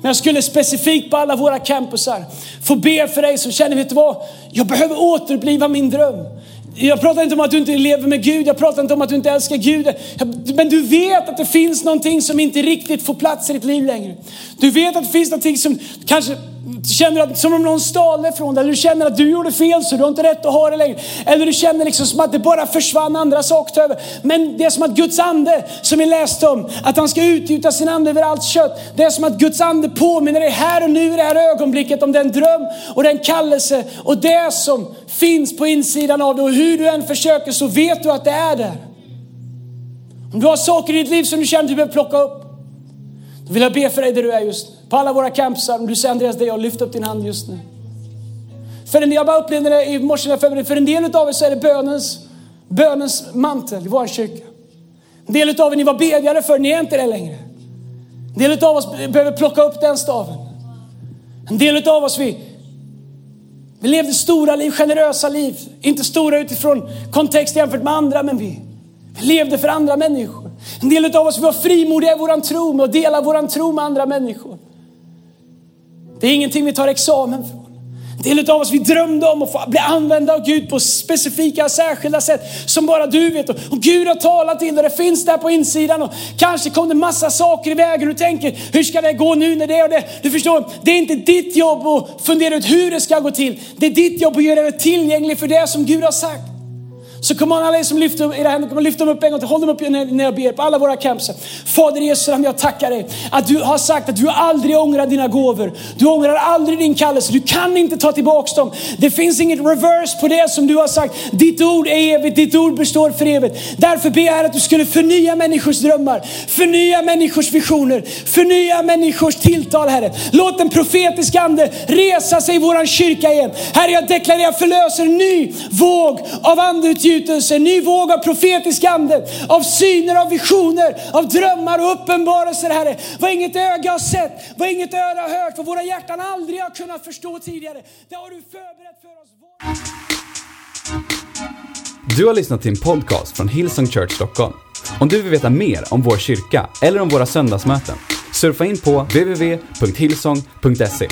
Men jag skulle specifikt på alla våra campusar få be för dig som känner, vet du vad? Jag behöver återuppliva min dröm. Jag pratar inte om att du inte lever med Gud, jag pratar inte om att du inte älskar Gud. Men du vet att det finns någonting som inte riktigt får plats i ditt liv längre. Du vet att det finns någonting som kanske känner att, som om någon stal det från dig. Eller du känner att du gjorde fel så du har inte rätt att ha det längre. Eller du känner liksom som att det bara försvann andra saker över. Men det är som att Guds ande, som vi läste om, att han ska utgjuta sin ande över allt kött. Det är som att Guds ande påminner dig här och nu i det här ögonblicket om den dröm och den kallelse och det som finns på insidan av dig. Och hur du än försöker så vet du att det är där. Om du har saker i ditt liv som du känner att du behöver plocka upp. Då vill jag be för dig där du är just nu. På alla våra campsar, om du säger Andreas, det jag lyft upp din hand just nu. För en del, jag bara upplevde det i morse för en del av er så är det bönens, bönens mantel i vår kyrka. En del av er, ni var bedjare för, ni är inte det längre. En del av oss behöver plocka upp den staven. En del av oss, vi, vi levde stora liv, generösa liv. Inte stora utifrån kontext jämfört med andra, men vi, vi levde för andra människor. En del av oss vi var frimodiga i våran tro med att dela våran tro med andra människor. Det är ingenting vi tar examen från. En del av oss vi drömde om att få bli använda av Gud på specifika, särskilda sätt som bara du vet. Och Gud har talat till dig, det finns där på insidan. Och kanske kom det massa saker i vägen och du tänker, hur ska det gå nu när det och det? Du förstår, det är inte ditt jobb att fundera ut hur det ska gå till. Det är ditt jobb att göra dig tillgänglig för det som Gud har sagt. Så kom on alla er som lyfter upp era händer, kom lyft dem upp en gång till. Håll dem upp när jag ber på alla våra camps. Fader Jesus, jag tackar dig att du har sagt att du aldrig ångrar dina gåvor. Du ångrar aldrig din kallelse. Du kan inte ta tillbaks dem. Det finns inget reverse på det som du har sagt. Ditt ord är evigt, ditt ord består för evigt. Därför ber jag att du skulle förnya människors drömmar, förnya människors visioner, förnya människors tilltal Herre. Låt den profetiska ande resa sig i våran kyrka igen. Herre jag deklarerar förlöser en ny våg av andeutgjutning utgjutelse, en ny våg av profetisk ande, av syner, av visioner, av drömmar och uppenbarelser Herre. Vad inget öga har sett, vad inget öra har hört, vad våra hjärtan aldrig har kunnat förstå tidigare. Det har du förberett för oss. Du har lyssnat till en podcast från Hillsong Church Stockholm. Om du vill veta mer om vår kyrka eller om våra söndagsmöten, surfa in på www.hillsong.se.